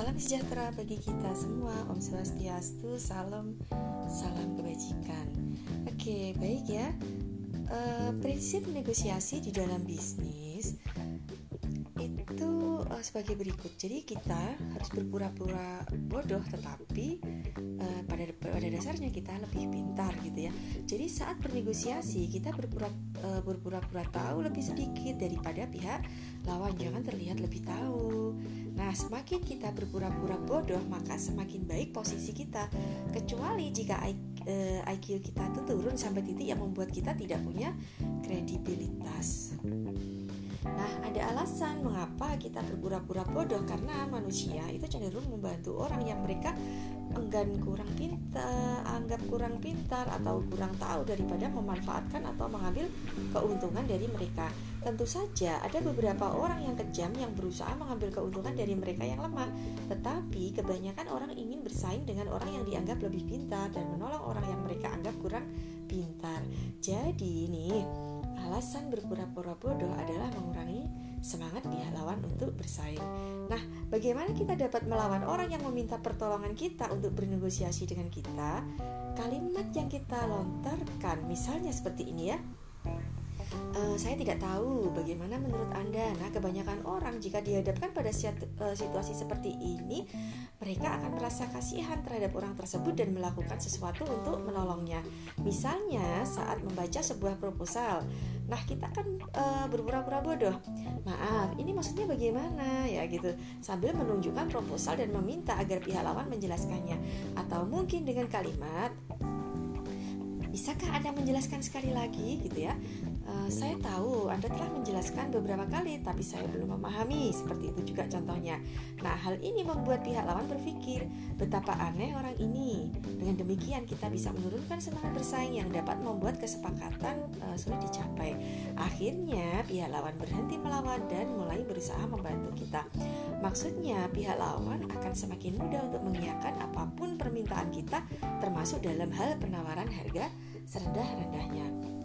Salam sejahtera bagi kita semua. Om Swastiastu, salam salam kebajikan. Oke, baik ya. Uh, prinsip negosiasi di dalam bisnis itu uh, sebagai berikut. Jadi kita harus berpura-pura bodoh, tetapi uh, pada pada dasarnya kita lebih pintar gitu ya. Jadi saat bernegosiasi kita berpura berpura-pura tahu lebih sedikit daripada pihak lawan. Jangan terlihat lebih tahu. Nah, semakin kita berpura-pura bodoh, maka semakin baik posisi kita. Kecuali jika IQ kita itu turun sampai titik yang membuat kita tidak punya kredibilitas. Nah, ada alasan mengapa kita berpura-pura bodoh karena manusia itu cenderung membantu orang yang mereka enggan kurang pintar, anggap kurang pintar atau kurang tahu daripada memanfaatkan atau mengambil keuntungan dari mereka. Tentu saja ada beberapa orang yang kejam yang berusaha mengambil keuntungan dari mereka yang lemah, tetapi kebanyakan orang ingin bersaing dengan orang yang dianggap lebih pintar dan menolong orang yang mereka anggap kurang pintar. Jadi nih Alasan berpura-pura bodoh adalah mengurangi semangat pihak lawan untuk bersaing. Nah, bagaimana kita dapat melawan orang yang meminta pertolongan kita untuk bernegosiasi dengan kita? Kalimat yang kita lontarkan, misalnya seperti ini ya. Uh, saya tidak tahu bagaimana menurut Anda. Nah, kebanyakan orang jika dihadapkan pada eh, situasi seperti ini, mereka akan merasa kasihan terhadap orang tersebut dan melakukan sesuatu untuk menolongnya. Misalnya, saat membaca sebuah proposal. Nah, kita kan uh, berpura-pura bodoh. Maaf, ini maksudnya bagaimana ya gitu. Sambil menunjukkan proposal dan meminta agar pihak lawan menjelaskannya. Atau mungkin dengan kalimat Bisakah Anda menjelaskan sekali lagi gitu ya? Uh, saya tahu Anda telah menjelaskan beberapa kali, tapi saya belum memahami. Seperti itu juga contohnya. Nah, hal ini membuat pihak lawan berpikir, betapa aneh orang ini. Dengan demikian, kita bisa menurunkan semangat bersaing yang dapat membuat kesepakatan uh, sulit dicapai. Akhirnya, pihak lawan berhenti melawan dan mulai berusaha membantu kita. Maksudnya, pihak lawan akan semakin mudah untuk mengiyakan apa pun permintaan kita, termasuk dalam hal penawaran harga serendah-rendahnya.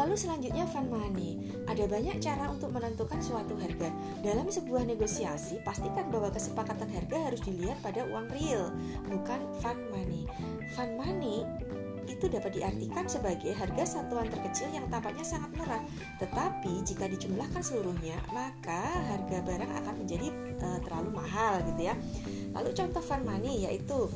Lalu selanjutnya fun money. Ada banyak cara untuk menentukan suatu harga. Dalam sebuah negosiasi, pastikan bahwa kesepakatan harga harus dilihat pada uang real, bukan fun money. Fun money itu dapat diartikan sebagai harga satuan terkecil yang tampaknya sangat murah, tetapi jika dijumlahkan seluruhnya, maka harga barang akan menjadi uh, terlalu mahal gitu ya. Lalu contoh fun money yaitu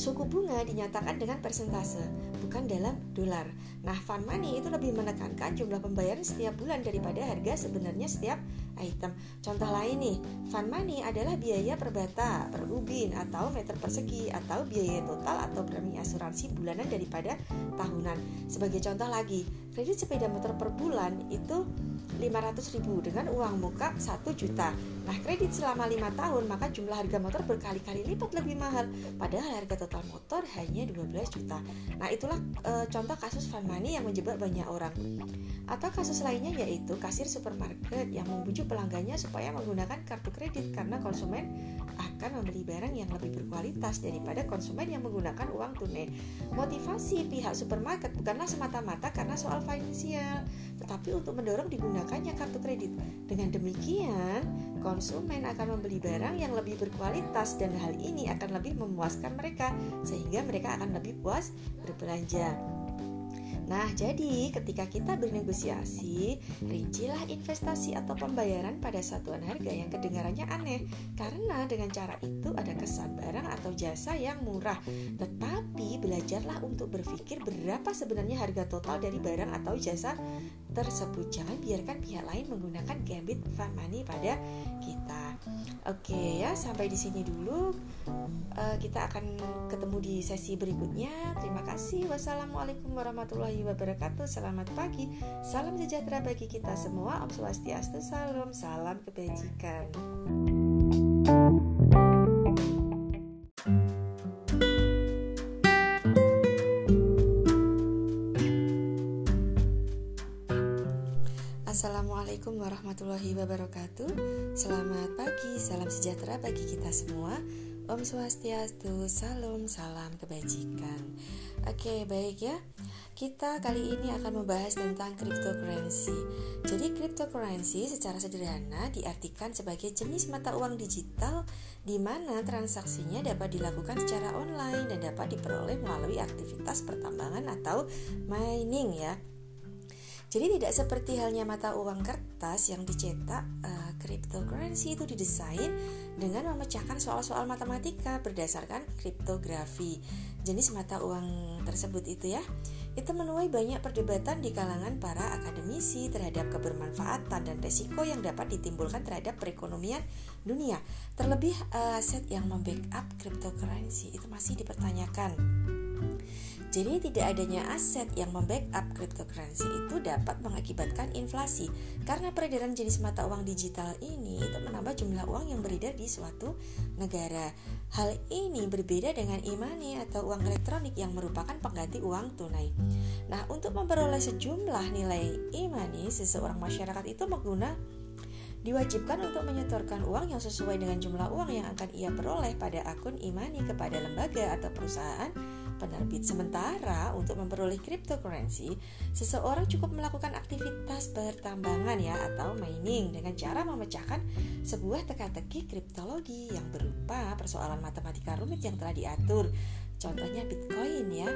Suku bunga dinyatakan dengan persentase, bukan dalam dolar. Nah, fund money itu lebih menekankan jumlah pembayaran setiap bulan daripada harga sebenarnya setiap item. Contoh lain nih, fund money adalah biaya per bata, per ubin, atau meter persegi, atau biaya total atau premi asuransi bulanan daripada tahunan. Sebagai contoh lagi, kredit sepeda motor per bulan itu 500 ribu dengan uang muka 1 juta Nah kredit selama 5 tahun maka jumlah harga motor berkali-kali lipat lebih mahal. Padahal harga total motor hanya 12 juta. Nah itulah e, contoh kasus fund money yang menjebak banyak orang. Atau kasus lainnya yaitu kasir supermarket yang membujuk pelanggannya supaya menggunakan kartu kredit Karena konsumen akan membeli barang yang lebih berkualitas daripada konsumen yang menggunakan uang tunai. Motivasi pihak supermarket bukanlah semata-mata karena soal finansial Tetapi untuk mendorong digunakannya kartu kredit. Dengan demikian konsumen akan membeli barang yang lebih berkualitas dan hal ini akan lebih memuaskan mereka sehingga mereka akan lebih puas berbelanja. Nah, jadi ketika kita bernegosiasi, rincilah investasi atau pembayaran pada satuan harga yang kedengarannya aneh karena dengan cara itu ada kesan barang atau jasa yang murah. Tetapi belajarlah untuk berpikir berapa sebenarnya harga total dari barang atau jasa tersebut. Jangan biarkan pihak lain menggunakan gambit fund money pada kita. Oke ya, sampai di sini dulu. Uh, kita akan ketemu di sesi berikutnya. Terima kasih. Wassalamualaikum warahmatullahi wabarakatuh. Selamat pagi. Salam sejahtera bagi kita semua. Om Swastiastu. Salam, salam kebajikan. Assalamualaikum warahmatullahi wabarakatuh Selamat pagi, salam sejahtera bagi kita semua Om Swastiastu, salam, salam kebajikan. Oke, baik ya. Kita kali ini akan membahas tentang cryptocurrency. Jadi cryptocurrency secara sederhana diartikan sebagai jenis mata uang digital di mana transaksinya dapat dilakukan secara online dan dapat diperoleh melalui aktivitas pertambangan atau mining ya. Jadi tidak seperti halnya mata uang kertas yang dicetak, uh, cryptocurrency itu didesain dengan memecahkan soal-soal matematika berdasarkan kriptografi. Jenis mata uang tersebut itu ya, itu menuai banyak perdebatan di kalangan para akademisi terhadap kebermanfaatan dan resiko yang dapat ditimbulkan terhadap perekonomian dunia. Terlebih uh, aset yang membackup cryptocurrency itu masih dipertanyakan. Jadi tidak adanya aset yang membackup cryptocurrency itu dapat mengakibatkan inflasi karena peredaran jenis mata uang digital ini itu menambah jumlah uang yang beredar di suatu negara. Hal ini berbeda dengan e-money atau uang elektronik yang merupakan pengganti uang tunai. Nah, untuk memperoleh sejumlah nilai e-money, seseorang masyarakat itu menggunakan diwajibkan untuk menyetorkan uang yang sesuai dengan jumlah uang yang akan ia peroleh pada akun e-money kepada lembaga atau perusahaan penerbit. Sementara untuk memperoleh cryptocurrency, seseorang cukup melakukan aktivitas pertambangan ya atau mining dengan cara memecahkan sebuah teka-teki kriptologi yang berupa persoalan matematika rumit yang telah diatur. Contohnya Bitcoin ya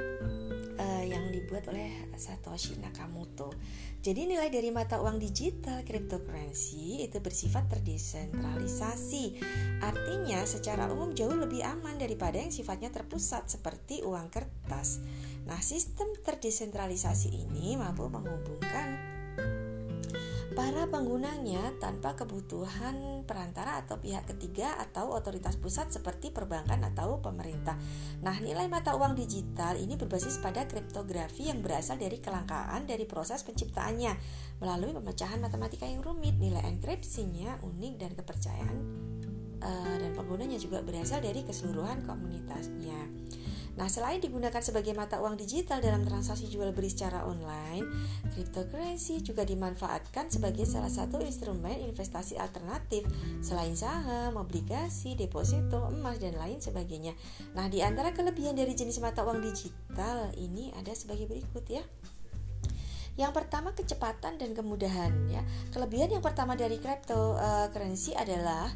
uh, yang dibuat oleh Satoshi Nakamoto. Jadi nilai dari mata uang digital cryptocurrency itu bersifat terdesentralisasi. Artinya secara umum jauh lebih aman daripada yang sifatnya terpusat seperti uang kertas. Nah, sistem terdesentralisasi ini mampu menghubungkan para penggunanya tanpa kebutuhan perantara atau pihak ketiga atau otoritas pusat seperti perbankan atau pemerintah. Nah, nilai mata uang digital ini berbasis pada kriptografi yang berasal dari kelangkaan dari proses penciptaannya melalui pemecahan matematika yang rumit. Nilai enkripsinya unik dan kepercayaan uh, dan penggunanya juga berasal dari keseluruhan komunitasnya. Nah, selain digunakan sebagai mata uang digital dalam transaksi jual beli secara online, cryptocurrency juga dimanfaatkan sebagai salah satu instrumen investasi alternatif selain saham, obligasi, deposito, emas dan lain sebagainya. Nah, di antara kelebihan dari jenis mata uang digital ini ada sebagai berikut ya. Yang pertama kecepatan dan kemudahan ya. Kelebihan yang pertama dari cryptocurrency adalah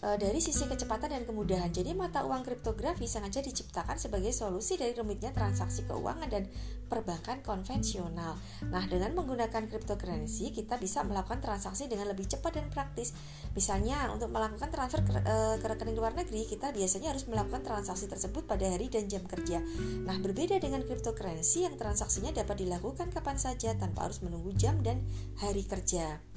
e, dari sisi kecepatan dan kemudahan. Jadi mata uang kriptografi sengaja diciptakan sebagai solusi dari rumitnya transaksi keuangan dan perbankan konvensional. Nah, dengan menggunakan cryptocurrency kita bisa melakukan transaksi dengan lebih cepat dan praktis. Misalnya untuk melakukan transfer ke, e, ke rekening luar negeri, kita biasanya harus melakukan transaksi tersebut pada hari dan jam kerja. Nah, berbeda dengan cryptocurrency yang transaksinya dapat dilakukan kapan saja tanpa harus menunggu jam dan hari kerja.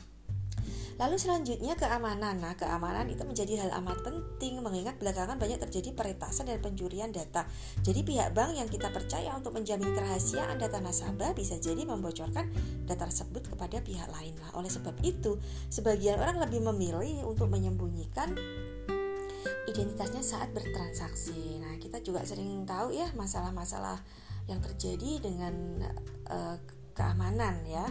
Lalu selanjutnya keamanan. Nah, keamanan itu menjadi hal amat penting mengingat belakangan banyak terjadi peretasan dan pencurian data. Jadi pihak bank yang kita percaya untuk menjamin kerahasiaan data nasabah bisa jadi membocorkan data tersebut kepada pihak lain. Nah, oleh sebab itu, sebagian orang lebih memilih untuk menyembunyikan identitasnya saat bertransaksi. Nah, kita juga sering tahu ya masalah-masalah yang terjadi dengan uh, keamanan ya.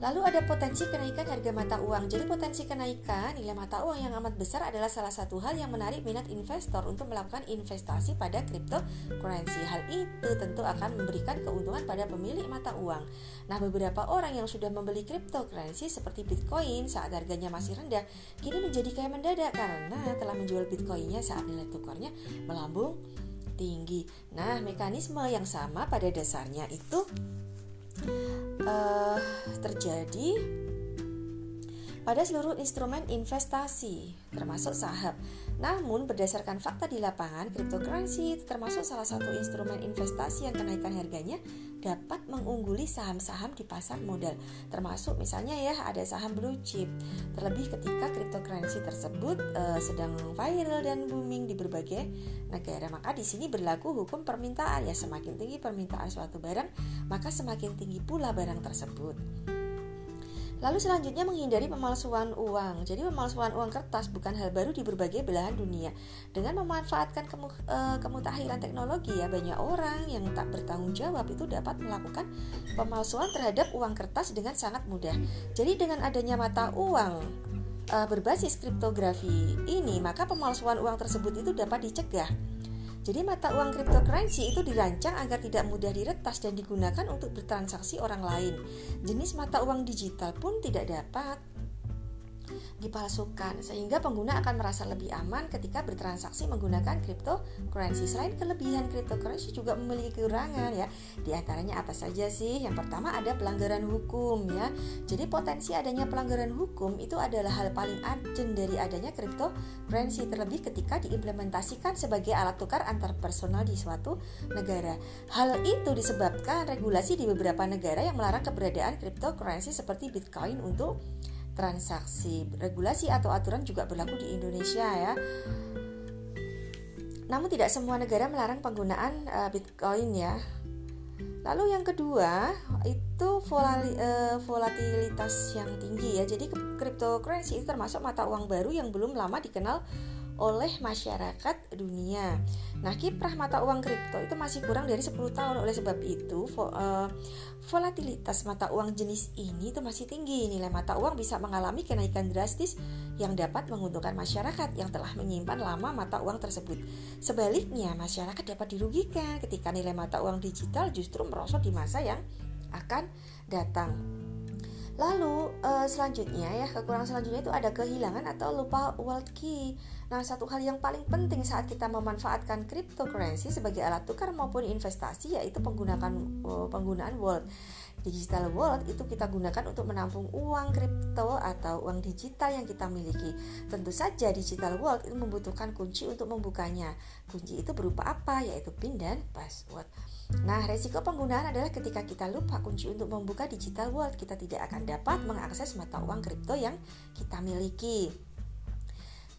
Lalu ada potensi kenaikan harga mata uang. Jadi potensi kenaikan nilai mata uang yang amat besar adalah salah satu hal yang menarik minat investor untuk melakukan investasi pada cryptocurrency. Hal itu tentu akan memberikan keuntungan pada pemilik mata uang. Nah, beberapa orang yang sudah membeli cryptocurrency seperti Bitcoin saat harganya masih rendah, kini menjadi kaya mendadak karena telah menjual Bitcoinnya saat nilai tukarnya melambung tinggi. Nah, mekanisme yang sama pada dasarnya itu uh, terjadi pada seluruh instrumen investasi, termasuk saham. Namun, berdasarkan fakta di lapangan, cryptocurrency termasuk salah satu instrumen investasi yang kenaikan harganya dapat mengungguli saham-saham di pasar modal, termasuk misalnya ya ada saham blue chip. Terlebih ketika cryptocurrency tersebut uh, sedang viral dan booming di berbagai negara, maka di sini berlaku hukum permintaan ya semakin tinggi permintaan suatu barang, maka semakin tinggi pula barang tersebut. Lalu selanjutnya menghindari pemalsuan uang. Jadi pemalsuan uang kertas bukan hal baru di berbagai belahan dunia. Dengan memanfaatkan kemu, e, kemutahiran teknologi ya banyak orang yang tak bertanggung jawab itu dapat melakukan pemalsuan terhadap uang kertas dengan sangat mudah. Jadi dengan adanya mata uang uh, berbasis kriptografi ini, maka pemalsuan uang tersebut itu dapat dicegah. Jadi mata uang cryptocurrency itu dirancang agar tidak mudah diretas dan digunakan untuk bertransaksi orang lain. Jenis mata uang digital pun tidak dapat dipalsukan sehingga pengguna akan merasa lebih aman ketika bertransaksi menggunakan cryptocurrency. Selain kelebihan cryptocurrency juga memiliki kekurangan ya. Di antaranya apa saja sih? Yang pertama ada pelanggaran hukum ya. Jadi potensi adanya pelanggaran hukum itu adalah hal paling urgent dari adanya cryptocurrency terlebih ketika diimplementasikan sebagai alat tukar antar personal di suatu negara. Hal itu disebabkan regulasi di beberapa negara yang melarang keberadaan cryptocurrency seperti Bitcoin untuk transaksi. Regulasi atau aturan juga berlaku di Indonesia ya. Namun tidak semua negara melarang penggunaan uh, Bitcoin ya. Lalu yang kedua itu uh, volatilitas yang tinggi ya. Jadi cryptocurrency itu termasuk mata uang baru yang belum lama dikenal oleh masyarakat dunia. Nah, kiprah mata uang kripto itu masih kurang dari 10 tahun. Oleh sebab itu, vo, uh, volatilitas mata uang jenis ini itu masih tinggi. Nilai mata uang bisa mengalami kenaikan drastis yang dapat menguntungkan masyarakat yang telah menyimpan lama mata uang tersebut. Sebaliknya, masyarakat dapat dirugikan ketika nilai mata uang digital justru merosot di masa yang akan datang. Lalu uh, selanjutnya ya kekurangan selanjutnya itu ada kehilangan atau lupa world key. Nah satu hal yang paling penting saat kita memanfaatkan cryptocurrency sebagai alat tukar maupun investasi yaitu penggunaan uh, penggunaan wallet. Digital wallet itu kita gunakan untuk menampung uang kripto atau uang digital yang kita miliki. Tentu saja digital wallet itu membutuhkan kunci untuk membukanya. Kunci itu berupa apa? Yaitu PIN dan password. Nah, resiko penggunaan adalah ketika kita lupa kunci untuk membuka digital wallet, kita tidak akan dapat mengakses mata uang kripto yang kita miliki.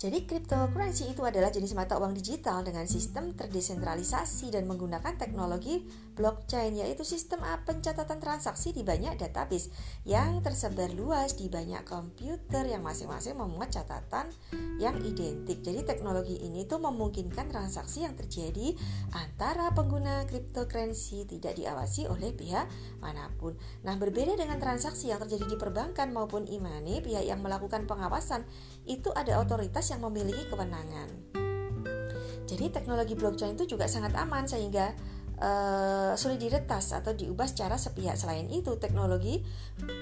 Jadi cryptocurrency itu adalah jenis mata uang digital dengan sistem terdesentralisasi dan menggunakan teknologi blockchain yaitu sistem pencatatan transaksi di banyak database yang tersebar luas di banyak komputer yang masing-masing memuat catatan yang identik. Jadi teknologi ini tuh memungkinkan transaksi yang terjadi antara pengguna cryptocurrency tidak diawasi oleh pihak mana pun. Nah, berbeda dengan transaksi yang terjadi di perbankan maupun e-money, pihak yang melakukan pengawasan itu ada otoritas yang memiliki kewenangan. Jadi teknologi blockchain itu juga sangat aman sehingga uh, sulit diretas atau diubah secara sepihak. Selain itu, teknologi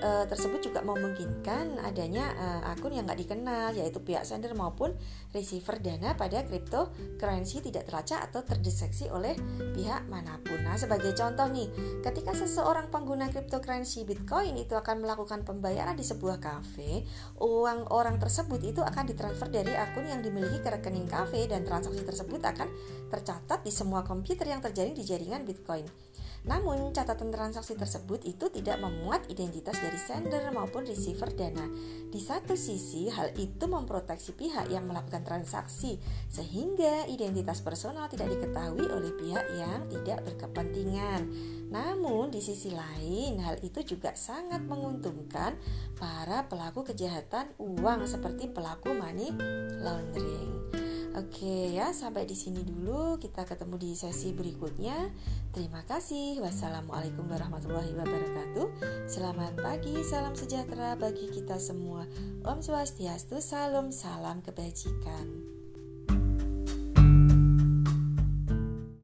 uh, tersebut juga memungkinkan adanya uh, akun yang nggak dikenal, yaitu pihak sender maupun receiver dana pada cryptocurrency tidak terlacak atau terdeteksi oleh pihak mana pun. Nah, sebagai contoh nih, ketika seseorang pengguna cryptocurrency Bitcoin itu akan melakukan pembayaran di sebuah kafe, uang orang tersebut itu akan ditransfer dari akun yang dimiliki ke rekening kafe dan transaksi tersebut akan tercatat di semua komputer yang terjadi di jaringan Bitcoin. Namun, catatan transaksi tersebut itu tidak memuat identitas dari sender maupun receiver dana. Di satu sisi, hal itu memproteksi pihak yang melakukan transaksi, sehingga identitas personal tidak diketahui oleh pihak yang tidak berkepentingan. Namun, di sisi lain, hal itu juga sangat menguntungkan para pelaku kejahatan uang seperti pelaku money laundering. Oke ya, sampai di sini dulu. Kita ketemu di sesi berikutnya. Terima kasih. Wassalamualaikum warahmatullahi wabarakatuh. Selamat pagi, salam sejahtera bagi kita semua. Om Swastiastu, salam salam kebajikan.